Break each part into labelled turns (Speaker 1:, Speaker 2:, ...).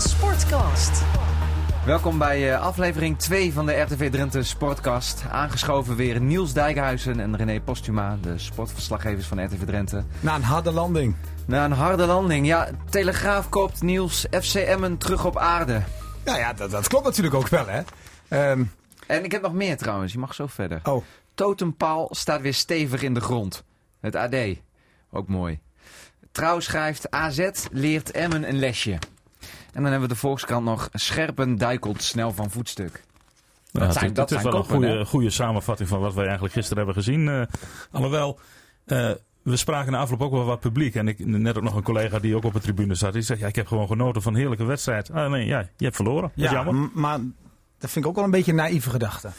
Speaker 1: Sportcast.
Speaker 2: Welkom bij uh, aflevering 2 van de RTV Drenthe Sportcast. Aangeschoven weer Niels Dijkhuizen en René Postuma, de sportverslaggevers van RTV Drenthe.
Speaker 3: Na een harde landing.
Speaker 2: Na een harde landing, ja. Telegraaf koopt Niels FC Emmen terug op aarde.
Speaker 3: Nou ja, dat, dat klopt natuurlijk ook wel, hè. Um...
Speaker 2: En ik heb nog meer trouwens, je mag zo verder.
Speaker 3: Oh.
Speaker 2: Totempaal staat weer stevig in de grond. Het AD, ook mooi. Trouw schrijft AZ leert Emmen een lesje. En dan hebben we de Volkskrant nog Scherpen duikelt snel van voetstuk.
Speaker 4: Ja, dat, zijn, dat, is wel een goede, goede, samenvatting van wat wij eigenlijk gisteren hebben gezien. Uh, alhoewel, uh, we spraken na afloop ook wel wat publiek. En ik, net ook nog een collega die ook op de tribune zat. Die zegt, ja, ik heb gewoon genoten van een heerlijke wedstrijd. Ah, nee, ja, je hebt verloren. Dat ja, jammer.
Speaker 3: maar dat vind ik ook wel een beetje een naïeve gedachte.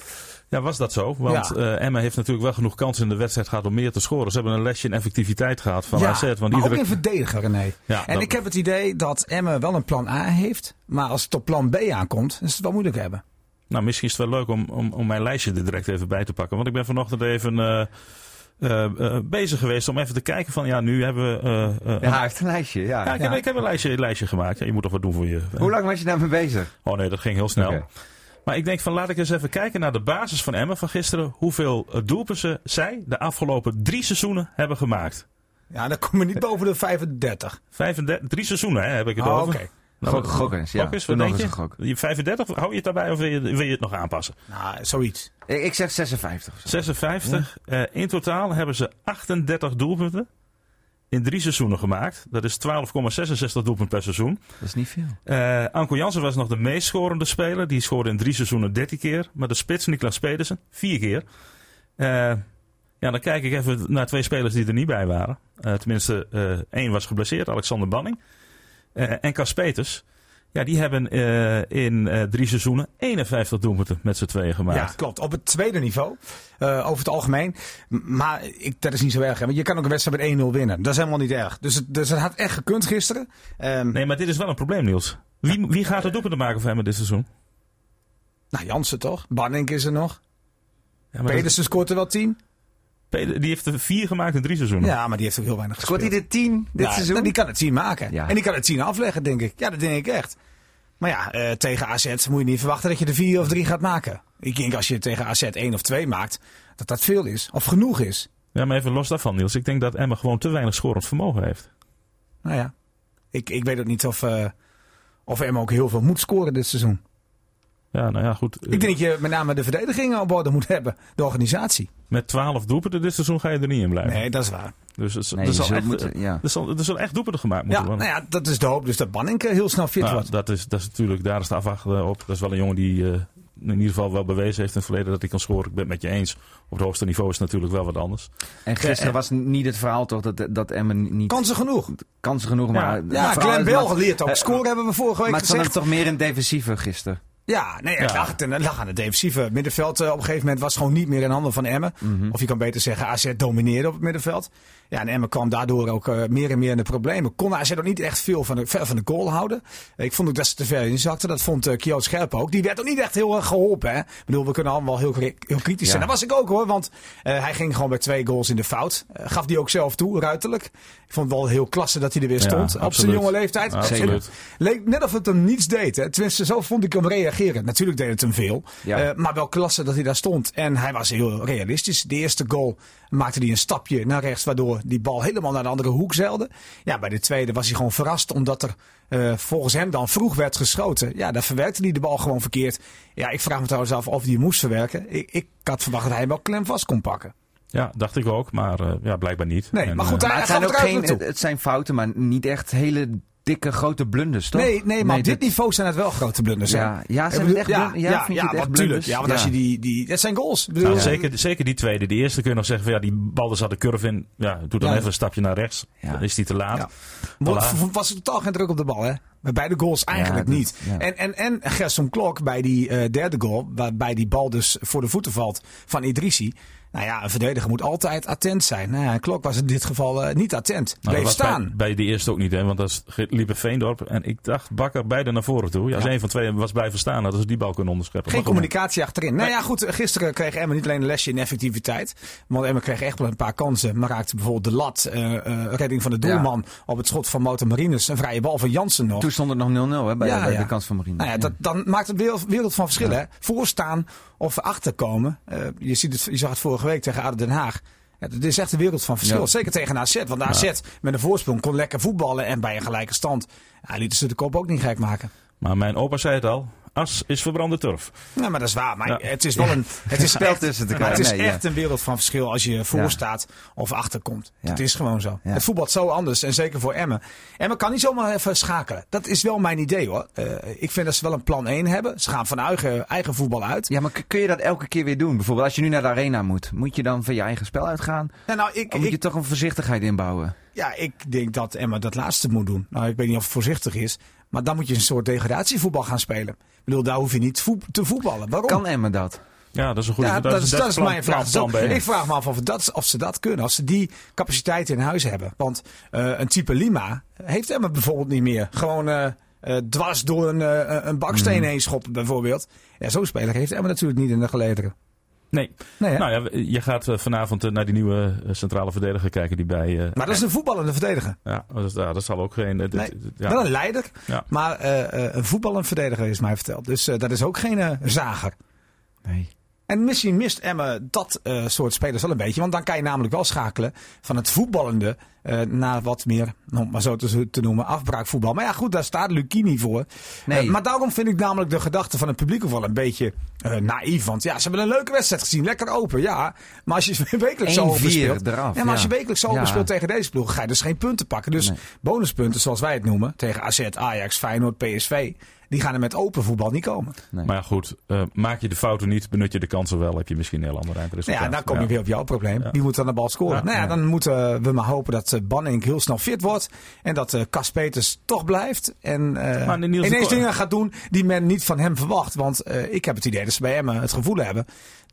Speaker 4: Ja, was dat zo? Want ja. uh, Emma heeft natuurlijk wel genoeg kansen in de wedstrijd gehad om meer te scoren. Ze hebben een lesje in effectiviteit gehad van
Speaker 3: ja,
Speaker 4: AZ. Want
Speaker 3: maar iedere... ook in verdediger, René. Ja, en ik heb het idee dat Emma wel een plan A heeft. Maar als het op plan B aankomt, is het wel moeilijk hebben.
Speaker 4: Nou, misschien is het wel leuk om, om, om mijn lijstje er direct even bij te pakken. Want ik ben vanochtend even... Uh, uh, uh, bezig geweest om even te kijken van ja, nu hebben we...
Speaker 2: Uh, ja, hij heeft een lijstje, ja.
Speaker 4: ja, ik, Heb, ik heb een lijstje, lijstje gemaakt. Je moet toch wat doen voor je.
Speaker 2: Hoe lang was je daarmee bezig?
Speaker 4: Oh nee, dat ging heel snel. Okay. Maar ik denk van laat ik eens even kijken naar de basis van Emmen van gisteren. Hoeveel doelpunten zij de afgelopen drie seizoenen hebben gemaakt.
Speaker 3: Ja, dan kom je niet boven de 35.
Speaker 4: 35 drie seizoenen hè, heb ik het
Speaker 3: oh,
Speaker 4: over.
Speaker 3: Okay.
Speaker 2: Nou, gok, gok eens, ja.
Speaker 4: Gok eens, wat denk je? Gok. 35, hou je het daarbij of wil je, wil je het nog aanpassen?
Speaker 3: Nou, zoiets.
Speaker 2: Ik, ik zeg 56.
Speaker 4: 56. Ja. Uh, in totaal hebben ze 38 doelpunten in drie seizoenen gemaakt. Dat is 12,66 doelpunten per seizoen.
Speaker 2: Dat is niet veel.
Speaker 4: Uh, Anko Jansen was nog de meest scorende speler. Die scoorde in drie seizoenen 13 keer. Maar de spits Niklas Pedersen vier keer. Uh, ja, dan kijk ik even naar twee spelers die er niet bij waren. Uh, tenminste, één was geblesseerd, Alexander Banning. en Cas Peters. Ja, die hebben uh, in uh, drie seizoenen 51 doelpunten met z'n tweeën gemaakt.
Speaker 3: Ja, klopt. Op het tweede niveau, uh, over het algemeen. Maar ik, dat is niet zo erg. Hè? Want je kan ook een wedstrijd met 1-0 winnen. Dat is helemaal niet erg. Dus het, dus het had echt gekund gisteren.
Speaker 4: Um, nee, maar dit is wel een probleem, Niels. Wie, wie gaat er doelpunten maken voor hem dit seizoen?
Speaker 3: Nou, Jansen toch? Banning is er nog. Ja, Pedersen dat... scoort er wel 10.
Speaker 4: Die heeft er vier gemaakt in drie seizoenen.
Speaker 3: Ja, maar die heeft ook heel weinig
Speaker 2: gespeeld. Scoort hij de tien dit
Speaker 3: ja,
Speaker 2: seizoen?
Speaker 3: Die kan het tien maken. Ja. En die kan het tien afleggen, denk ik. Ja, dat denk ik echt. Maar ja, uh, tegen AZ moet je niet verwachten dat je er vier of drie gaat maken. Ik denk als je tegen AZ één of twee maakt, dat dat veel is. Of genoeg is.
Speaker 4: Ja, maar even los daarvan Niels. Ik denk dat Emma gewoon te weinig scorend vermogen heeft.
Speaker 3: Nou ja, ik, ik weet ook niet of, uh, of Emma ook heel veel moet scoren dit seizoen.
Speaker 4: Ja, nou ja, goed.
Speaker 3: Ik denk dat je met name de verdediging op orde moet hebben. De organisatie.
Speaker 4: Met 12 doelpunten dit seizoen ga je er niet in blijven.
Speaker 3: Nee, dat is waar.
Speaker 4: Dus het, nee, er, zal echt, moeten, ja. er, zal, er zullen echt doelpunten gemaakt moeten
Speaker 3: ja,
Speaker 4: worden.
Speaker 3: Nou ja, dat is de hoop. Dus dat Banning heel snel fit
Speaker 4: nou,
Speaker 3: wordt.
Speaker 4: Dat is, dat is natuurlijk, daar is de afwachten op. Dat is wel een jongen die uh, in ieder geval wel bewezen heeft in het verleden dat hij kan scoren. Ik ben het met je eens. Op het hoogste niveau is het natuurlijk wel wat anders.
Speaker 2: En gisteren ja, was niet het verhaal toch dat, dat Emmen niet...
Speaker 3: Kansen genoeg.
Speaker 2: Kansen genoeg, maar...
Speaker 3: Ja, ja Glenn Bell geleerd ook. Uh, scoren hebben we vorige week
Speaker 2: maar
Speaker 3: gezegd.
Speaker 2: Maar het toch meer een defensieve gisteren?
Speaker 3: Ja, nee, het, lag, het, lag aan het defensieve. middenveld uh, op een gegeven moment was gewoon niet meer in handen van Emmen. Mm -hmm. Of je kan beter zeggen, AZ domineerde op het middenveld. Ja, en Emmen kwam daardoor ook uh, meer en meer in de problemen. Kon AZ ook niet echt veel van de, ver van de goal houden. Ik vond ook dat ze te ver inzakten. Dat vond uh, Kjeld Scherp ook. Die werd ook niet echt heel erg geholpen. Hè? Ik bedoel, we kunnen allemaal heel, heel kritisch zijn. Ja. Dat was ik ook hoor, want hij ging gewoon bij twee goals in de fout. gaf die ook zelf toe, ruiterlijk. Ik vond het wel heel klasse dat hij er weer stond. Ja, op zijn jonge leeftijd.
Speaker 4: Absoluut.
Speaker 3: Leek net of het hem niets deed. Hè? Tenminste, zo vond ik hem reageren. Natuurlijk deed het hem veel.
Speaker 2: Ja.
Speaker 3: Maar wel klasse dat hij daar stond. En hij was heel realistisch. De eerste goal maakte hij een stapje naar rechts. Waardoor die bal helemaal naar de andere hoek zeilde. Ja, bij de tweede was hij gewoon verrast. Omdat er uh, volgens hem dan vroeg werd geschoten. Ja, daar verwerkte hij de bal gewoon verkeerd. Ja, ik vraag me trouwens af of hij moest verwerken. Ik, ik had verwacht dat hij hem wel klem vast kon pakken.
Speaker 4: Ja, dacht ik ook, maar uh, ja, blijkbaar niet.
Speaker 3: Nee,
Speaker 4: en,
Speaker 3: maar goed,
Speaker 2: uh, maar het zijn ook geen, het, het zijn fouten, maar niet echt hele dikke grote blunders, toch?
Speaker 3: Nee, nee maar nee, op dit, dit niveau zijn het wel grote blunders.
Speaker 2: Ja, ja zijn het echt
Speaker 3: ja,
Speaker 2: ja,
Speaker 3: ja,
Speaker 2: vind je het echt
Speaker 3: natuurlijk. Ja, want ja. als je die, die, dat zijn goals.
Speaker 4: Nou, zeker, zeker die tweede. Die eerste kun je nog zeggen van ja, die bal er zat de curve in. Ja, doe dan even een stapje naar rechts. Dan is die te laat.
Speaker 3: Ja. Voilà. Was er totaal geen druk op de bal, hè? Bij beide goals eigenlijk
Speaker 2: dat,
Speaker 3: niet. En, en, en Gerson Klok bij die uh, derde goal, waarbij die bal dus voor de voeten valt van Idrissi. Nou ja, een verdediger moet altijd attent zijn. Nou ja, Klok was in dit geval uh, niet attent.
Speaker 4: Nou,
Speaker 3: Bleef staan.
Speaker 4: Bij, bij, die eerste ook niet, hè? want dat liep Veendorp. En ik dacht Bakker beide naar voren toe. Ja, als ja. een van twee was blijven staan, hadden ze die bal kunnen onderscheppen.
Speaker 3: Geen communicatie achterin. Nou ja, goed. Gisteren kreeg Emma niet alleen een lesje in effectiviteit. Want Emma kreeg echt wel een paar kansen. Maar raakte bijvoorbeeld de lat. Uh, uh, redding van de doelman ja. op het schot van Motor Marines. Een vrije bal van Jansen nog.
Speaker 2: Toen stond het nog 0-0 bij, ja, bij de kans van Marines.
Speaker 3: Nou ja, dat, dan maakt het wereld, wereld van verschil. Hè? Voorstaan of achterkomen. je, ziet het, je zag het vorige week tegen Aden Den Haag. Ja, het is echt een wereld van verschil. Ja. Zeker tegen AZ. Want AZ ja. met een voorsprong kon lekker voetballen. En bij een gelijke stand ja, lieten ze de kop ook niet gek maken.
Speaker 4: Maar mijn opa zei het al. As is verbrande turf.
Speaker 3: Ja, maar dat is waar. Maar ja. het is wel een. Het is echt, tussen te het is nee, echt een wereld van verschil als je voor staat of achterkomt. Het is gewoon zo. Het voetbalt zo anders. En zeker voor Emmen. Emmen kan niet zomaar even schakelen. Dat is wel mijn idee hoor. Uh, ik vind dat ze wel een plan 1 hebben. Ze gaan van eigen, eigen voetbal uit.
Speaker 2: Ja, maar kun je dat elke keer weer doen? Bijvoorbeeld als je nu naar de arena moet. Moet je dan van je eigen spel uitgaan?
Speaker 3: Ja, nou, ik,
Speaker 2: of moet
Speaker 3: ik,
Speaker 2: je toch een voorzichtigheid inbouwen?
Speaker 3: Ja, ik denk dat Emma dat laatste moet doen. Nou, ik weet niet of het voorzichtig is. Maar dan moet je een soort degradatievoetbal gaan spelen. Ik bedoel, daar hoef je niet te voetballen. Waarom?
Speaker 2: Kan Emma dat?
Speaker 4: Ja, dat is een goede
Speaker 3: ja,
Speaker 4: dat,
Speaker 3: dat, is, dat is
Speaker 4: plan,
Speaker 3: mijn vraag.
Speaker 4: plan, plan
Speaker 3: ik vraag me af of, dat, of ze dat kunnen. Als ze die capaciteiten in huis hebben. Want uh, een type Lima heeft Emma bijvoorbeeld niet meer. Gewoon uh, uh, dwars door een, uh, een baksteen mm. heen schoppen bijvoorbeeld. Ja, zo'n speler heeft Emma natuurlijk niet in de gelederen.
Speaker 4: Nee. nee nou ja, je gaat vanavond naar die nieuwe centrale verdediger kijken die bij... Uh,
Speaker 3: maar dat is een voetballende verdediger.
Speaker 4: Ja, dat, ja, dat zal ook geen...
Speaker 3: Nee, ja. Wel een leider, ja. maar uh, een voetballende verdediger is mij verteld. Dus dat is ook geen zager.
Speaker 2: Nee.
Speaker 3: En misschien mist Emma dat soort spelers wel een beetje. Want dan kan je namelijk wel schakelen van het voetballende uh, naar wat meer, om maar zo te, te, noemen, afbraakvoetbal. Maar ja, goed, daar staat Lucini voor.
Speaker 2: Nee.
Speaker 3: Uh, maar daarom vind ik namelijk de gedachte van het publiek ook wel een beetje naïef. Want ja, ze hebben een leuke wedstrijd gezien. Lekker open, ja. Maar als je wekelijks zo open speelt.
Speaker 2: Eraf,
Speaker 3: ja, maar als je wekelijks zo open speelt tegen deze ploeg, ga je dus geen punten pakken. Dus
Speaker 2: Nee.
Speaker 3: bonuspunten, zoals wij het noemen, tegen AZ, Ajax, Feyenoord, PSV. Die gaan er met open voetbal niet komen.
Speaker 2: Nee.
Speaker 4: Maar ja, goed, uh, maak je de fouten niet, benut je de kansen wel, heb je misschien een heel ander eindresultaat.
Speaker 3: Ja, dan kom je
Speaker 4: Ja.
Speaker 3: weer op jouw probleem.
Speaker 4: Ja.
Speaker 3: Wie moet dan de bal scoren?
Speaker 4: Ja.
Speaker 3: Nou ja,
Speaker 2: Ja.
Speaker 3: dan moeten we maar hopen dat eh, Banning heel snel fit wordt. En dat eh Cas Peters toch blijft. En eh, ineens dingen gaat doen die men niet van hem verwacht. Want ik heb het idee dat ze bij Emmen het gevoel hebben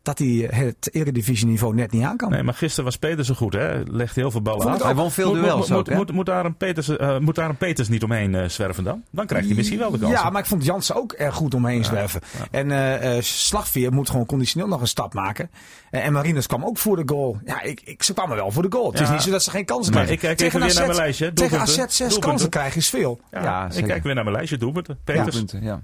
Speaker 3: dat hij het eredivisieniveau net niet aan kan.
Speaker 4: Nee, maar gisteren was Peters goed, hè? Legde heel veel ballen af.
Speaker 3: ik
Speaker 2: Hij won veel
Speaker 4: Moet-
Speaker 2: duels
Speaker 4: moet,
Speaker 2: ook,
Speaker 4: moet,
Speaker 2: hè?
Speaker 4: moet, moet daar een Peters, eh, moet daar een Peters niet omheen eh, zwerven dan? Dan krijgt hij misschien wel de kans.
Speaker 3: Ja, maar ik vond Jansen ook erg goed omheen zwerven. En eh eh, Slagveer moet gewoon conditioneel nog een stap maken. En Marines kwam ook voor de goal. Ja, ik, ik, ze kwamen wel voor de goal. Het is niet zo dat ze geen kansen
Speaker 4: Maar
Speaker 3: krijgen.
Speaker 4: ik kijk even weer naar mijn lijstje.
Speaker 3: Tegen AZ
Speaker 4: Doelpunten.
Speaker 3: zes
Speaker 4: Doelpunten.
Speaker 3: kansen krijgen is veel.
Speaker 4: Ja,
Speaker 2: Ja,
Speaker 4: ik kijk weer naar mijn lijstje. Doelpunten. Peters.
Speaker 2: Punten, ja.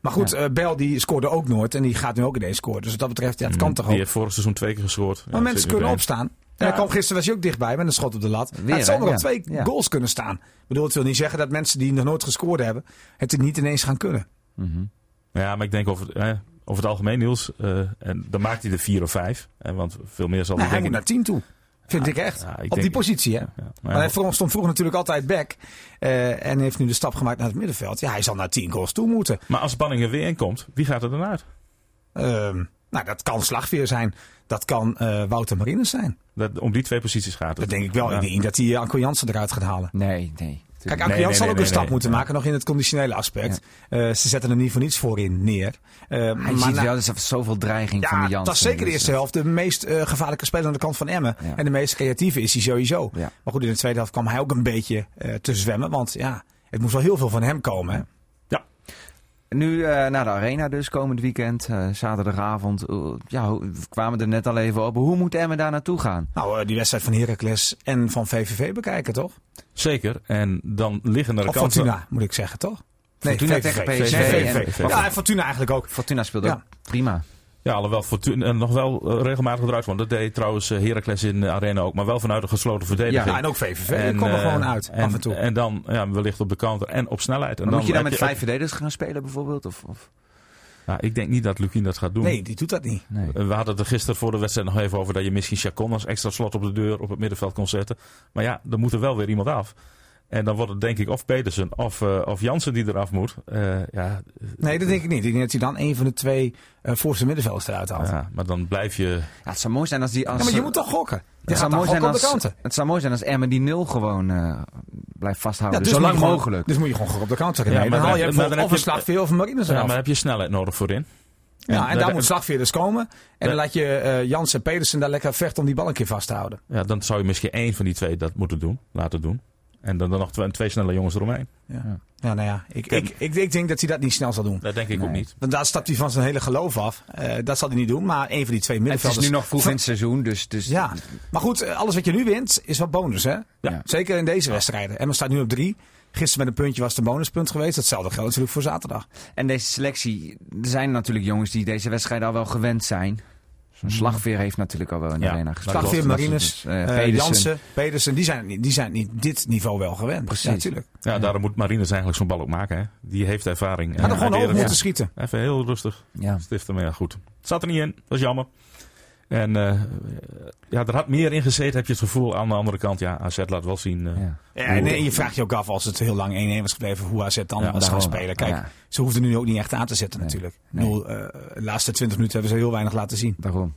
Speaker 3: Maar goed, eh Bel die scoorde ook nooit. En die gaat nu ook ineens scoren. Dus wat dat betreft, ja, het kan toch
Speaker 4: Die
Speaker 3: ook.
Speaker 4: heeft vorig seizoen twee keer gescoord. Ja,
Speaker 3: Maar mensen
Speaker 4: zit
Speaker 3: kunnen opstaan. En
Speaker 4: Ja.
Speaker 3: hij kwam gisteren was hij ook dichtbij met een schot op de lat.
Speaker 2: Weer,
Speaker 3: het
Speaker 2: hè?
Speaker 3: nog
Speaker 2: Ja.
Speaker 3: twee
Speaker 2: Ja.
Speaker 3: goals kunnen staan. Ik bedoel, het wil niet zeggen dat mensen die nog nooit gescoord hebben, het niet ineens gaan kunnen.
Speaker 2: Mhm.
Speaker 4: Ja, maar ik denk over, eh, over het algemeen, Niels. eh, en dan maakt hij er vier of vijf. Eh, want veel meer zal
Speaker 3: Nou,
Speaker 4: hij
Speaker 3: hij moet
Speaker 4: denk
Speaker 3: naar 10 toe. Vind ik echt.
Speaker 4: ja, ik
Speaker 3: Op
Speaker 4: denk-
Speaker 3: die positie, hè?
Speaker 4: Ja, ja. Maar
Speaker 3: hij stond vroeger natuurlijk altijd back. eh, en heeft nu de stap gemaakt naar het middenveld. Ja, hij zal naar 10 goals toe moeten.
Speaker 4: maar als Banning er weer in komt, wie gaat er dan uit?
Speaker 3: Ehm, nou, dat kan Slagveer zijn. Dat kan eh, Wouter Marines zijn.
Speaker 4: Dat, om die twee posities gaat het.
Speaker 3: Dat denk ik wel.
Speaker 4: Ja.
Speaker 3: Ik denk dat hij Anko Jansen eruit gaat halen.
Speaker 2: Nee, nee.
Speaker 3: Kijk,
Speaker 4: Nee, nee,
Speaker 3: zal ook een stap moeten maken, nog in het conditionele aspect. Eh, ze zetten hem niet voor niets voorin neer. Eh,
Speaker 2: Maar je
Speaker 3: maar
Speaker 2: ziet
Speaker 3: na-
Speaker 2: wel, er is zoveel dreiging van
Speaker 3: ja,
Speaker 2: de Jansen.
Speaker 3: dat is zeker de
Speaker 2: dus,
Speaker 3: eerste helft. De meest eh, gevaarlijke speler aan de kant van Emmen.
Speaker 2: Ja.
Speaker 3: En de meest creatieve is hij sowieso. Maar goed, in de tweede helft kwam hij ook een beetje eh, te zwemmen. Want ja, het moest wel heel veel van hem komen. Hè?
Speaker 2: Nu eh, naar de arena dus, komend weekend, eh, zaterdagavond. Eh, ja, we kwamen er net al even op. Hoe moet Emmen daar naartoe gaan?
Speaker 3: Nou, die wedstrijd van Heracles en van VVV bekijken, toch?
Speaker 4: Zeker. En dan liggen er
Speaker 3: Of
Speaker 4: kansen.
Speaker 3: Fortuna, moet ik zeggen, toch?
Speaker 2: Fortuna
Speaker 3: VVV.
Speaker 2: tegen
Speaker 3: Nee,
Speaker 2: PSV
Speaker 3: VVV.
Speaker 2: en-
Speaker 3: Ja, en Fortuna eigenlijk ook.
Speaker 2: Fortuna speelde
Speaker 3: Ja.
Speaker 2: ook prima.
Speaker 4: Ja, alhoewel Fortuna eh, nog wel eh, regelmatig eruit want Dat deed trouwens eh, Heracles in de arena ook. Maar wel vanuit een gesloten verdediging.
Speaker 3: Ja, en ook VVV. Die komen er gewoon uit,
Speaker 4: en,
Speaker 3: af en toe.
Speaker 4: En dan ja, wellicht op de counter en op snelheid. En
Speaker 2: Maar moet je dan met vijf verdedigers gaan spelen bijvoorbeeld? Of, of?
Speaker 4: Ja, ik denk niet dat Lukien dat gaat doen.
Speaker 3: nee, die doet dat niet.
Speaker 2: Nee.
Speaker 4: We hadden het er gisteren voor de wedstrijd nog even over dat je misschien Chacon als extra slot op de deur op het middenveld kon zetten. Maar ja, er moet er wel weer iemand af. En dan wordt het denk ik of Pedersen of, eh, of Jansen die eraf moet. Eh, ja,
Speaker 3: Nee, dat denk ik niet. Ik denk dat hij dan een van de twee uh, voorste middenvelders eruit haalt. Ja.
Speaker 4: ja, maar dan blijf je...
Speaker 2: Ja, het zou mooi zijn als die... Als,
Speaker 3: maar je moet toch gokken.
Speaker 2: Het, zou mooi zijn als,
Speaker 3: kanten.
Speaker 2: het zou mooi zijn als Emmen die nul gewoon eh, blijft vasthouden.
Speaker 3: dus
Speaker 2: zo lang
Speaker 3: gewoon-
Speaker 2: mogelijk.
Speaker 3: Dus moet je gewoon gokken op de counter.
Speaker 4: Ja,
Speaker 3: Ja,
Speaker 4: maar
Speaker 3: dan haal je
Speaker 4: dan- dan
Speaker 3: of een slagveer of een marines
Speaker 4: Ja, maar heb je snelheid nodig voorin?
Speaker 3: Ja, en
Speaker 4: daar-
Speaker 3: daar moet slagveerders komen. En dan laat je eh Jans en Pedersen daar lekker vechten om die bal een keer vast te houden.
Speaker 4: Ja, dan zou je misschien één van die twee dat moeten doen, laten doen. En dan, dan nog twee, twee snelle jongens eromheen.
Speaker 3: Ja, ja nou ja, ik, ik, ik, ik denk dat hij dat niet snel zal doen.
Speaker 4: Dat denk ik ook niet.
Speaker 3: Want daar stapt hij van zijn hele geloof af. Eh, dat zal hij niet doen. Maar een van die twee
Speaker 2: Het is
Speaker 3: middenvelders...
Speaker 2: nu nog vroeg in het seizoen, dus... dus
Speaker 3: Ja, maar goed, eh, alles wat je nu wint is wat bonus, hè?
Speaker 2: Ja.
Speaker 3: Zeker in deze wedstrijden. Emma staat nu op drie. Gisteren met een puntje was het een bonuspunt geweest. Hetzelfde geldt natuurlijk voor zaterdag.
Speaker 2: En deze selectie, er zijn natuurlijk jongens die deze wedstrijd al wel gewend zijn. Zo'n slagveer heeft natuurlijk al wel in de
Speaker 4: Ja,
Speaker 2: arena gespeeld.
Speaker 3: Slagveer,
Speaker 2: dus, eh,
Speaker 3: eh,
Speaker 2: Pedersen.
Speaker 3: Jansen, Pedersen, die zijn, niet- die zijn niet dit niveau wel gewend.
Speaker 2: Precies.
Speaker 3: Ja, natuurlijk.
Speaker 4: Ja, daarom moet Marines eigenlijk zo'n bal ook maken. Hè. Die heeft ervaring.
Speaker 3: Had er gewoon
Speaker 4: hij
Speaker 3: over
Speaker 4: weer-
Speaker 3: moeten schieten.
Speaker 4: Even heel rustig
Speaker 2: Ja.
Speaker 4: stiften, maar ja, goed. Het zat er niet in, dat is jammer. En eh, ja, er had meer in gezeten, heb je het gevoel. Aan de andere kant, ja, AZ laat wel zien. eh,
Speaker 2: Ja.
Speaker 3: Ja, en, en je vraagt je ook af als het heel lang 1-1 was gebleven, hoe AZ dan
Speaker 4: Ja,
Speaker 3: was gaan spelen. Kijk,
Speaker 2: Ja.
Speaker 3: ze hoefden nu ook niet echt aan te zetten
Speaker 2: Nee.
Speaker 3: natuurlijk.
Speaker 2: Nee.
Speaker 3: Ik bedoel, eh, de laatste 20 minuten hebben ze heel weinig laten zien.
Speaker 2: Daarom.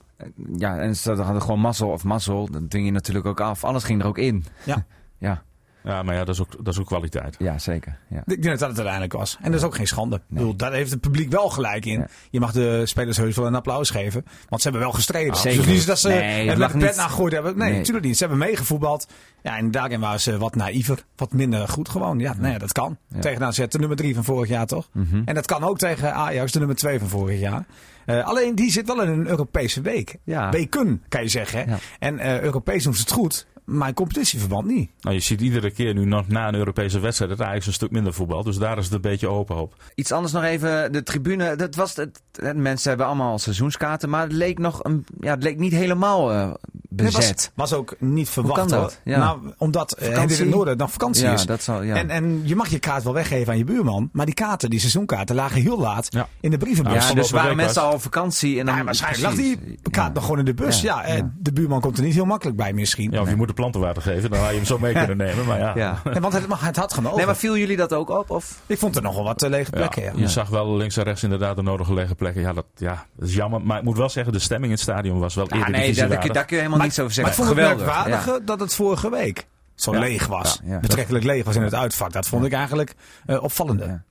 Speaker 2: Ja, en ze hadden gewoon mazzel of mazzel. Dat dwing je natuurlijk ook af. Alles ging er ook in.
Speaker 3: Ja.
Speaker 2: ja,
Speaker 4: Ja, maar ja, dat is ook, dat is ook kwaliteit.
Speaker 2: ja, zeker. Ja.
Speaker 3: Ik denk dat dat het uiteindelijk was. En dat is ook geen schande. Ik bedoel, daar heeft het publiek wel gelijk in.
Speaker 2: Ja.
Speaker 3: Je mag de spelers heus wel een applaus geven. Want ze hebben wel gestreden.
Speaker 2: Zeker.
Speaker 3: Dus niet dat ze
Speaker 2: Nee, het
Speaker 3: met de pet nagegooid hebben. Nee,
Speaker 2: Nee.
Speaker 3: natuurlijk niet. Ze hebben meegevoetbald. Ja, en daarin waren ze wat naïver. Wat minder goed gewoon. Ja, nee, dat kan.
Speaker 2: Ja.
Speaker 3: Tegen AZ, de nummer 3 van vorig jaar toch?
Speaker 2: Mhm.
Speaker 3: En dat kan ook tegen Ajax, de nummer 2 van vorig jaar. Eh, alleen die zit wel in een Europese week.
Speaker 2: Ja.
Speaker 3: Weken, kan je zeggen. En eh, Europees doen ze het goed. Maar in competitieverband niet.
Speaker 4: Nou, je ziet iedere keer nu nog na een Europese wedstrijd dat Ajax een stuk minder voetbal. Dus daar is het een beetje open op.
Speaker 2: Iets anders nog even. De tribune. Dat was het, mensen hebben allemaal seizoenskaarten. Maar het leek nog een, ja, het leek niet helemaal eh,
Speaker 3: Nee,
Speaker 2: bezet.
Speaker 3: was, was ook niet verwacht.
Speaker 2: kan dat? Ja.
Speaker 3: Nou, omdat
Speaker 2: Vakantie?
Speaker 3: in het noorden dan vakantie
Speaker 2: ja,
Speaker 3: is.
Speaker 2: dat zal. Ja.
Speaker 3: En, en je mag je kaart wel weggeven aan je buurman. Maar die kaarten, die seizoenkaarten, lagen heel laat
Speaker 4: Ja.
Speaker 3: in de brievenbus.
Speaker 2: ja, dus waren mensen al op vakantie. En dan,
Speaker 3: Ja, waarschijnlijk lag die kaart
Speaker 2: Ja.
Speaker 3: nog gewoon in de bus. Ja,
Speaker 2: Ja, ja.
Speaker 3: de buurman komt er niet heel makkelijk bij misschien.
Speaker 4: Ja, of je moet de plantenwater geven, dan had je hem zo mee kunnen nemen. Maar ja,
Speaker 2: Ja.
Speaker 3: Nee, want het, mag- het had genomen.
Speaker 2: Nee, maar viel jullie dat ook op? Of?
Speaker 3: Ik vond er nogal wat eh, lege plekken. Ja.
Speaker 4: Ja, je zag wel links en rechts inderdaad de nodige lege plekken. Ja dat, ja, dat is jammer. Maar ik moet wel zeggen, de stemming in het stadion was wel
Speaker 2: Ja,
Speaker 4: eerder
Speaker 2: nee, daar, daar, kun- daar kun je helemaal niets over
Speaker 3: Maar ik
Speaker 2: zeggen.
Speaker 3: vond het merkwaardige dat het vorige week zo
Speaker 4: Ja.
Speaker 3: leeg was.
Speaker 2: Ja, ja.
Speaker 3: Betrekkelijk leeg was in het uitvak. Dat vond ik eigenlijk eh, opvallender.
Speaker 2: Ja.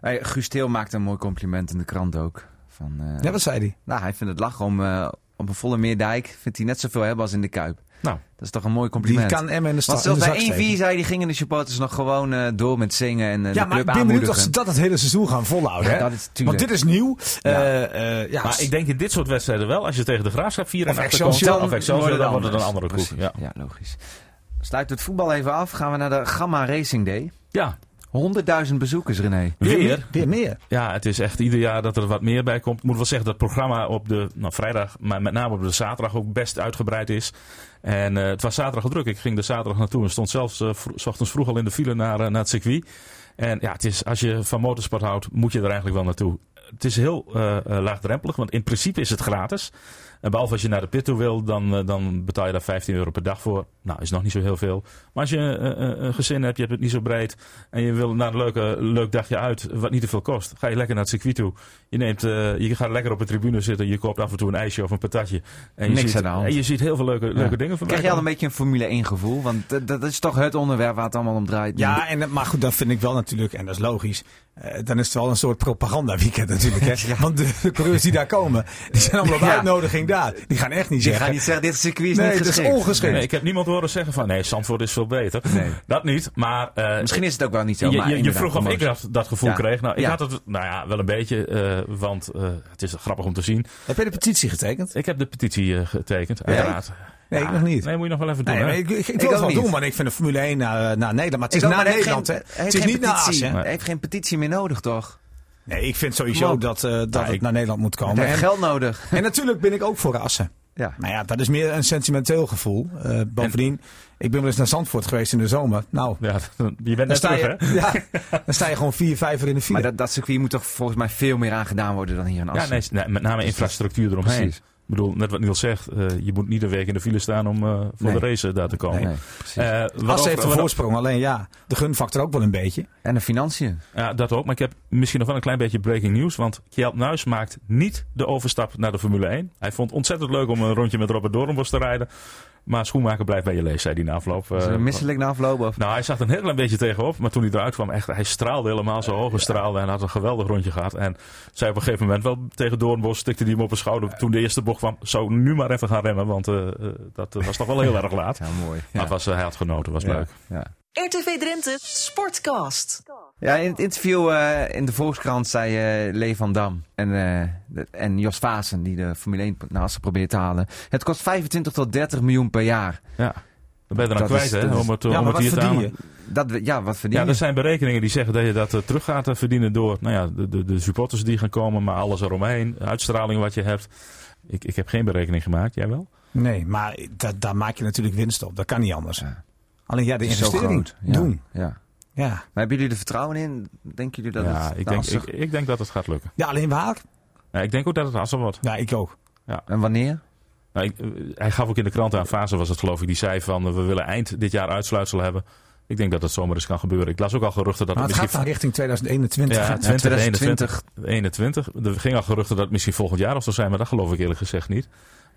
Speaker 2: Hey, Guus Til maakte een mooi compliment in de krant ook. Van, eh,
Speaker 3: Ja, wat zei hij?
Speaker 2: nou, hij vindt het lachen om eh, op een volle meerdijk. Vindt hij net zoveel hebben als in de Kuip.
Speaker 4: Nou,
Speaker 2: Dat is toch een mooi
Speaker 3: Die
Speaker 2: compliment.
Speaker 3: kan Emmen in de, sta-
Speaker 2: Want
Speaker 3: in de
Speaker 2: zelfs bij 1-4
Speaker 3: steken.
Speaker 2: zei die gingen de supporters nog gewoon eh, door met zingen en eh,
Speaker 3: Ja,
Speaker 2: de
Speaker 3: maar
Speaker 2: club
Speaker 3: ik ben benieuwd of ze dat het hele seizoen gaan volhouden.
Speaker 2: Ja,
Speaker 3: hè?
Speaker 2: dat is tuurlijk.
Speaker 3: Want dit is nieuw.
Speaker 2: Ja.
Speaker 3: Eh, eh, ja,
Speaker 4: maar ik denk in dit soort wedstrijden wel, als je tegen de Graafschap 4 en
Speaker 3: Of
Speaker 4: komt, of Excelsior, dan wordt het een andere koek. Ja.
Speaker 2: Ja, logisch. Sluit het voetbal even af. Gaan we naar de Gamma Racing Day.
Speaker 4: ja,
Speaker 2: 100.000 bezoekers, René.
Speaker 4: weer.
Speaker 3: Weer meer.
Speaker 4: Ja, het is echt ieder jaar dat er wat meer bij komt. Ik moet wel zeggen dat het programma op de nou, vrijdag, maar met name op de zaterdag ook best uitgebreid is. En eh, het was zaterdag druk. Ik ging er zaterdag naartoe en stond zelfs eh, vro- s ochtends vroeg al in de file naar, eh, naar het circuit. En ja, het is, als je van motorsport houdt, moet je er eigenlijk wel naartoe. Het is heel eh, eh, laagdrempelig, want in principe is het gratis. En behalve als je naar de pit toe wil, dan, eh, dan betaal je daar 15 euro per dag voor. Nou, is nog niet zo heel veel. Maar als je eh, eh, een gezin hebt, je hebt het niet zo breed. En je wil naar een leuke, leuk dagje uit, wat niet te veel kost. Ga je lekker naar het circuit toe. Je, neemt, eh, je gaat lekker op de tribune zitten. Je koopt af en toe een ijsje of een patatje. En je
Speaker 2: Niks
Speaker 4: ziet,
Speaker 2: aan de hand.
Speaker 4: En je ziet heel veel leuke, leuke dingen voorbij
Speaker 2: Krijg je al een beetje een Formule 1 gevoel? Want dat, dat is toch het onderwerp waar het allemaal om draait.
Speaker 3: Ja, en, maar goed, dat vind ik wel natuurlijk, en dat is logisch. Eh, dan is het wel een soort propaganda-weekend natuurlijk. Hè? Want de, de coureurs die daar komen, die zijn allemaal op
Speaker 2: Ja.
Speaker 3: uitnodiging daar. Die gaan echt niet
Speaker 2: Je
Speaker 3: zeggen.
Speaker 2: gaat niet zeggen, dit circuit is
Speaker 3: nee,
Speaker 2: niet
Speaker 3: dat is
Speaker 2: geschikt.
Speaker 3: ongeschikt.
Speaker 4: Nee, ik heb niemand horen zeggen van nee, Zandvoort is veel beter.
Speaker 2: Nee.
Speaker 4: Dat niet, maar... eh,
Speaker 2: Misschien is het ook wel niet zo.
Speaker 4: je,
Speaker 2: maar
Speaker 4: je, je vroeg of ik dat, dat gevoel
Speaker 2: Ja.
Speaker 4: kreeg. Nou, ik
Speaker 2: Ja.
Speaker 4: had het nou ja, wel een beetje, eh, want eh, het is grappig om te zien.
Speaker 3: Heb je de petitie getekend?
Speaker 4: Ik heb de petitie getekend, uiteraard.
Speaker 3: Nee, ik nog niet.
Speaker 4: Nee, moet je nog wel even doen.
Speaker 3: Nee, ik, ik, ik
Speaker 2: Ik
Speaker 3: wil het wel
Speaker 2: niet.
Speaker 3: doen, want ik vind de Formule 1 naar, naar Nederland. Maar het is
Speaker 2: ook,
Speaker 3: naar Nederland,
Speaker 2: geen-
Speaker 3: hè?
Speaker 2: hij heeft
Speaker 3: Het is
Speaker 2: geen
Speaker 3: niet naar. Assen.
Speaker 2: Hij heeft geen petitie meer nodig, toch?
Speaker 3: Nee, ik vind sowieso dat, eh, dat
Speaker 4: Ja,
Speaker 3: het
Speaker 4: ik-
Speaker 3: naar Nederland moet komen.
Speaker 2: Hij heeft
Speaker 3: En,
Speaker 2: geld nodig.
Speaker 3: en natuurlijk ben ik ook voor Assen.
Speaker 2: Ja.
Speaker 3: Maar ja, dat is meer een sentimenteel gevoel. Eh, bovendien, ik ben wel eens naar Zandvoort geweest in de zomer. Nou,
Speaker 4: Ja, je bent
Speaker 3: dan
Speaker 4: net
Speaker 3: sta,
Speaker 4: terug,
Speaker 3: je,
Speaker 4: hè?
Speaker 3: ja, dan sta je gewoon vier, vijf uur in de file.
Speaker 2: Maar dat, dat circuit moet toch volgens mij veel meer aan gedaan worden dan hier in
Speaker 4: Ja,
Speaker 2: Assen.
Speaker 4: nee, nee, met name infrastructuur eromheen.
Speaker 2: Precies.
Speaker 4: Ik bedoel, net wat Niels zegt, eh, je moet niet een week in de file staan om eh, voor
Speaker 2: Nee.
Speaker 4: de race eh, daar te komen.
Speaker 2: Nee.
Speaker 4: Eh, wat over-
Speaker 3: heeft een voorsprong, alleen ja, de gunfactor ook wel een beetje.
Speaker 2: en de financiën.
Speaker 4: Ja, dat ook. Maar ik heb misschien nog wel een klein beetje breaking news. Want Kjeld Nuis maakt niet de overstap naar de Formule 1. Hij vond het ontzettend leuk om een rondje met Robert Doornbos te rijden. Maar Schoenmaker blijft bij je lees, zei hij na afloop.
Speaker 2: Is
Speaker 4: Eh,
Speaker 2: er misselijk na afloop? Of?
Speaker 4: nou, hij zat er een heel klein beetje tegenop. Maar toen hij eruit kwam, echt, hij straalde helemaal. Zijn ogen straalden. En hij had een geweldig rondje gehad. En zei op een gegeven moment wel tegen Doornbos, tikte hij hem op een schouder. Toen de eerste bocht kwam, zou nu maar even gaan remmen. Want eh, eh, dat was toch wel heel erg laat.
Speaker 2: Ja, mooi.
Speaker 4: Maar het was, hij had genoten, was
Speaker 2: Ja.
Speaker 4: leuk.
Speaker 2: Ja.
Speaker 1: RTV Drenthe Sportcast.
Speaker 2: Ja, in het interview eh, in de Volkskrant zei eh Lee van Dam en, eh, de- en Jos Vaassen, die de Formule 1 naast zich probeert te halen. Het kost 25 tot 30 miljoen per jaar.
Speaker 4: Ja. Dan ben je er aan
Speaker 2: Dat
Speaker 4: kwijt, hè? Om het,
Speaker 3: Ja,
Speaker 4: om het hier te
Speaker 3: verdien
Speaker 4: halen.
Speaker 3: je?
Speaker 2: Dat, ja, wat verdien
Speaker 4: Ja,
Speaker 2: je?
Speaker 4: er zijn berekeningen die zeggen dat je dat terug gaat verdienen door nou ja, de, de, de supporters die gaan komen, maar alles eromheen, uitstraling wat je hebt. Ik, ik heb geen berekening gemaakt, jij wel?
Speaker 3: Nee, maar da- daar maak je natuurlijk winst op. Dat kan niet anders.
Speaker 2: Ja.
Speaker 3: Alleen ja, de
Speaker 2: Het is zo
Speaker 3: investering.
Speaker 2: Ja.
Speaker 3: doen.
Speaker 2: Ja.
Speaker 3: Ja.
Speaker 2: Maar hebben jullie er vertrouwen in? Denken jullie dat
Speaker 4: ja,
Speaker 2: het
Speaker 4: ik
Speaker 2: nou,
Speaker 4: denk, ik, ik denk dat het gaat lukken.
Speaker 3: ja, alleen waar?
Speaker 4: Ja, ik denk ook dat het Assen wordt.
Speaker 3: Ja, ik ook.
Speaker 2: En wanneer?
Speaker 4: Nou, ik, eh, hij gaf ook in de krant aan, Fase was het geloof ik, die zei van we willen eind dit jaar uitsluitsel hebben. Ik denk dat het zomaar eens kan gebeuren. Ik las ook al geruchten dat
Speaker 3: Maar
Speaker 4: het
Speaker 3: het gaat
Speaker 4: misschien...
Speaker 3: dan richting 2021.
Speaker 4: Ja,
Speaker 3: hè?
Speaker 4: 2021. 21. Er ging al geruchten dat het misschien volgend jaar of zo zijn, maar dat geloof ik eerlijk gezegd niet.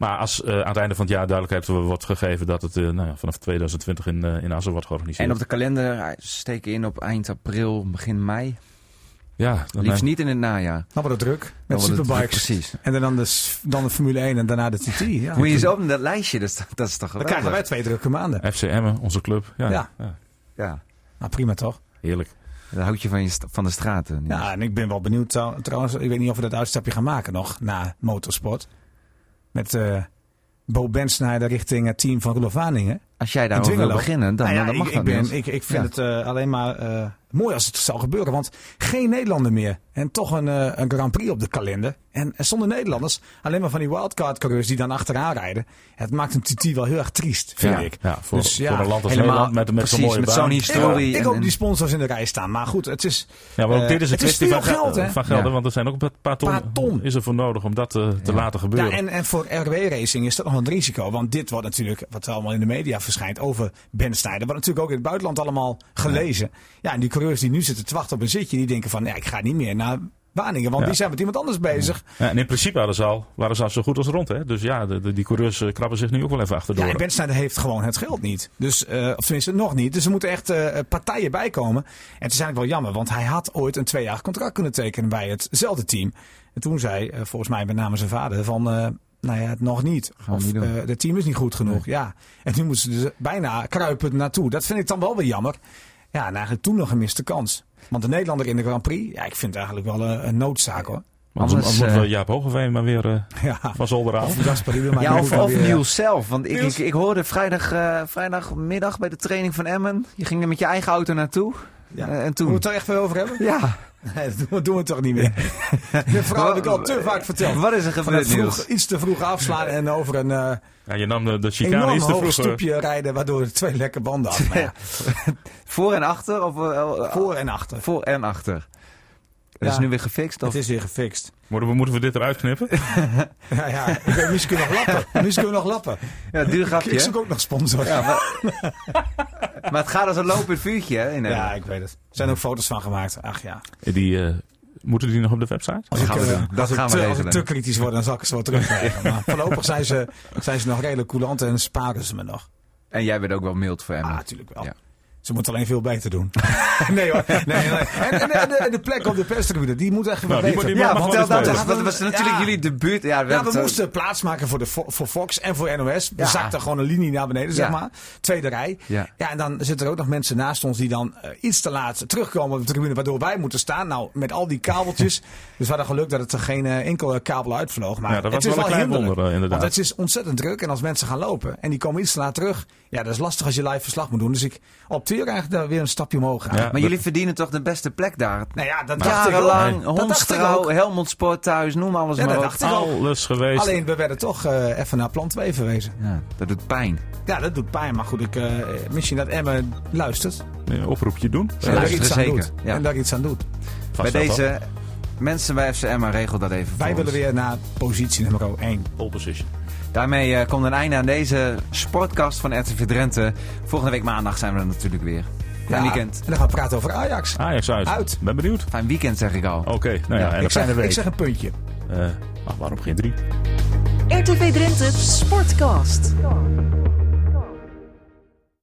Speaker 4: Maar als eh, aan het einde van het jaar duidelijkheid wordt gegeven dat het eh, nou ja, vanaf 2020 in, eh, in Assen wordt georganiseerd.
Speaker 2: En op de kalender eh, steken in op eind april, begin mei.
Speaker 4: ja, dan
Speaker 2: Liefst
Speaker 4: eh,
Speaker 2: niet in het najaar.
Speaker 3: Dan wordt het druk. Met
Speaker 2: het-
Speaker 3: superbikes.
Speaker 2: Precies.
Speaker 3: En dan de, dan de Formule 1 en daarna de TT. Ja,
Speaker 2: Moet je eens op dat lijstje, dat is, dat is toch
Speaker 3: Dan krijgen wij twee drukke maanden.
Speaker 4: FC Emmen, onze club. Ja,
Speaker 3: Ja.
Speaker 4: ja.
Speaker 2: Ja,
Speaker 3: Nou, prima toch?
Speaker 4: heerlijk.
Speaker 2: dat houd je van, je van de straten.
Speaker 3: Ja, en ik ben wel benieuwd trou- trouwens. Ik weet niet of we dat uitstapje gaan maken nog na motorsport. Met eh Bo Bensnijder richting het team van Roelof Waningen.
Speaker 2: Als jij daarover wil beginnen, dan,
Speaker 3: Nou ja,
Speaker 2: dan mag
Speaker 3: ik,
Speaker 2: dat
Speaker 3: ik, ben, ik, ik vind
Speaker 2: Ja.
Speaker 3: het eh, alleen maar eh, mooi als het zou gebeuren. Want geen Nederlander meer. En toch een, een Grand Prix op de kalender. En, en zonder Nederlanders. Alleen maar van die wildcard-coureurs die dan achteraan rijden. Het maakt een TT wel heel erg triest, vind
Speaker 4: ja,
Speaker 3: ik.
Speaker 4: Ja, voor,
Speaker 3: Dus ja,
Speaker 4: voor een land als
Speaker 2: helemaal-
Speaker 4: Nederland met, met zo'n mooie
Speaker 2: met
Speaker 4: baan.
Speaker 2: zo'n
Speaker 3: Ik hoop,
Speaker 2: historie.
Speaker 3: ik
Speaker 2: en-
Speaker 3: hoop die sponsors in de rij staan. Maar goed, het is...
Speaker 4: Ja, maar ook
Speaker 3: Eh,
Speaker 4: dit is een kwestie van, geld,
Speaker 3: geld, hè?
Speaker 4: van gelden,
Speaker 2: Ja.
Speaker 4: want er zijn ook een paar ton,
Speaker 3: Paar ton.
Speaker 4: is er voor nodig om dat eh, te
Speaker 2: Ja.
Speaker 4: laten gebeuren.
Speaker 3: Ja, en, en voor RW Racing is dat nog een risico. Want dit wordt natuurlijk, wat allemaal in de media verschijnt, over Ben Snijder. Wordt natuurlijk ook in het buitenland allemaal gelezen. Ja, en die coureurs die nu zitten te wachten op een zitje, die denken van, ja, ik ga niet meer naar Waningen. Want
Speaker 4: Ja.
Speaker 3: die zijn met iemand anders bezig.
Speaker 4: Ja, en in principe hadden ze al, waren ze al zo goed als rond. Hè? Dus ja, de, de- die coureurs eh, krabben zich nu ook wel even achterdoor.
Speaker 3: Ja, en heeft gewoon het geld niet. Dus, eh, of tenminste, nog niet. Dus er moeten echt eh, partijen bij komen. En het is eigenlijk wel jammer, want hij had ooit een tweejarig contract kunnen tekenen bij hetzelfde team. En toen zei, volgens mij met name zijn vader, van... eh, nou ja, het nog niet.
Speaker 2: Gaan we
Speaker 3: Of eh, het team is niet goed genoeg. Ja. En nu moeten ze dus bijna kruipen naartoe. Dat vind ik dan wel weer jammer. Ja, en eigenlijk toen nog een gemiste kans. Want de Nederlander in de Grand Prix, ja, ik vind het eigenlijk wel eh, een noodzaak hoor.
Speaker 4: Anders,
Speaker 2: Anders,
Speaker 4: moeten we
Speaker 2: eh,
Speaker 4: Jaap Hogeveen maar weer eh,
Speaker 3: Ja.
Speaker 4: van zolder
Speaker 3: maar
Speaker 2: Ja, of,
Speaker 3: moet
Speaker 2: of
Speaker 3: weer-
Speaker 2: Niels zelf. Want ik, ik, ik hoorde vrijdag, eh, vrijdagmiddag bij de training van Emmen. Je ging er met je eigen auto naartoe.
Speaker 3: Ja.
Speaker 2: Eh, en
Speaker 3: Moeten we
Speaker 2: toen...
Speaker 3: het er echt weer over hebben?
Speaker 2: Ja.
Speaker 3: Nee, dat doen we, doen we toch niet meer. De vrouw heb ik al te vaak verteld.
Speaker 2: Wat is er gebeurd,
Speaker 3: vroeg, iets te vroeg afslaan en over een eh
Speaker 4: Ja, je nam de, de chicane iets te vroeg.
Speaker 3: stoepje rijden, waardoor er twee lekke banden af.
Speaker 2: Voor en achter? Of, eh,
Speaker 3: voor en achter.
Speaker 2: voor en achter. Dat is nu weer gefixt? Of?
Speaker 3: Het is weer gefixt.
Speaker 4: Moeten we, moeten we dit eruit knippen?
Speaker 3: Ja, ja. Ik weet, misschien nog lappen. Misschien nog lappen.
Speaker 2: Ja, duur
Speaker 3: Ik
Speaker 2: grapje.
Speaker 3: zoek ook nog sponsor.
Speaker 2: Ja, maar, maar het gaat als een lopend vuurtje hè, in
Speaker 3: Ja, ik weet het. Er zijn ook foto's van gemaakt. Ach ja.
Speaker 4: Die, eh, moeten die nog op de website?
Speaker 3: Als
Speaker 2: Dat
Speaker 3: ik,
Speaker 2: gaan we
Speaker 3: eh.
Speaker 2: Dat
Speaker 3: als ik
Speaker 2: gaan we
Speaker 3: te, als ik te kritisch word, dan zal ik ze wel terugkrijgen. Maar voorlopig zijn ze, zijn ze nog redelijk coulant en sparen ze me nog.
Speaker 2: En jij bent ook wel mild voor.
Speaker 3: Ah, natuurlijk wel.
Speaker 2: Ja.
Speaker 3: Ze moeten alleen veel beter doen. nee hoor. Nee, nee. En, en, en de, en de plek op de perstribune, die moet echt
Speaker 4: Nou,
Speaker 2: ja,
Speaker 4: wel
Speaker 2: dat was natuurlijk
Speaker 3: Ja.
Speaker 2: jullie debuut. Ja, we,
Speaker 3: Ja, we
Speaker 2: het,
Speaker 3: moesten plaats maken voor, de, voor Fox en voor NOS. We
Speaker 2: Ja.
Speaker 3: zakten gewoon een linie naar beneden, zeg
Speaker 2: Ja.
Speaker 3: maar. Tweede rij.
Speaker 2: Ja.
Speaker 3: Ja, en dan zitten er ook nog mensen naast ons die dan eh, iets te laat terugkomen op de tribune, waardoor wij moeten staan. Nou, met al die kabeltjes. dus we hadden geluk dat het er geen eh, enkel kabel uitvloog. Maar
Speaker 4: Ja, dat
Speaker 3: het
Speaker 4: was
Speaker 3: is
Speaker 4: wel een klein wonder, eh, inderdaad.
Speaker 3: Want het is ontzettend druk. En als mensen gaan lopen en die komen iets te laat terug. Ja, dat is lastig als je live verslag moet doen. Dus ik opteer eigenlijk daar weer een stapje omhoog gaan.
Speaker 4: Ja.
Speaker 2: maar jullie verdienen toch de beste plek daar?
Speaker 3: Nou ja, dat dacht ik ook.
Speaker 2: Jarenlang, Hondstrouw. Helmond Sport thuis, noem alles
Speaker 3: Ja,
Speaker 2: maar
Speaker 3: dat dacht ik ook.
Speaker 4: Alles geweest.
Speaker 3: Alleen we werden toch eh, even naar plan 2 verwezen.
Speaker 2: Ja, dat doet pijn.
Speaker 3: Ja, dat doet pijn. Maar goed, ik, eh, misschien dat Emma luistert.
Speaker 4: Een oproepje doen.
Speaker 3: En daar iets aan
Speaker 2: zeker,
Speaker 3: doet.
Speaker 2: ja.
Speaker 3: En daar iets aan doet.
Speaker 4: Vast
Speaker 2: bij deze mensen bij FCM, regel dat even
Speaker 3: Wij
Speaker 2: voor
Speaker 3: willen
Speaker 2: ons.
Speaker 3: weer naar positie nummer 1.
Speaker 4: toch? Pole position.
Speaker 2: Daarmee eh, komt een einde aan deze sportcast van RTV Drenthe. Volgende week maandag zijn we er natuurlijk weer. Fijn weekend.
Speaker 3: En dan gaan we praten over Ajax.
Speaker 4: Ajax uit.
Speaker 3: Uit.
Speaker 4: Ben benieuwd.
Speaker 2: Fijn weekend zeg ik al.
Speaker 4: Oké, nou ja,
Speaker 2: Ja,
Speaker 4: en
Speaker 3: ik,
Speaker 4: fijne
Speaker 3: zeg,
Speaker 4: week.
Speaker 3: ik zeg een puntje.
Speaker 4: Eh, ach, waarom geen drie?
Speaker 1: RTV Drenthe Sportcast.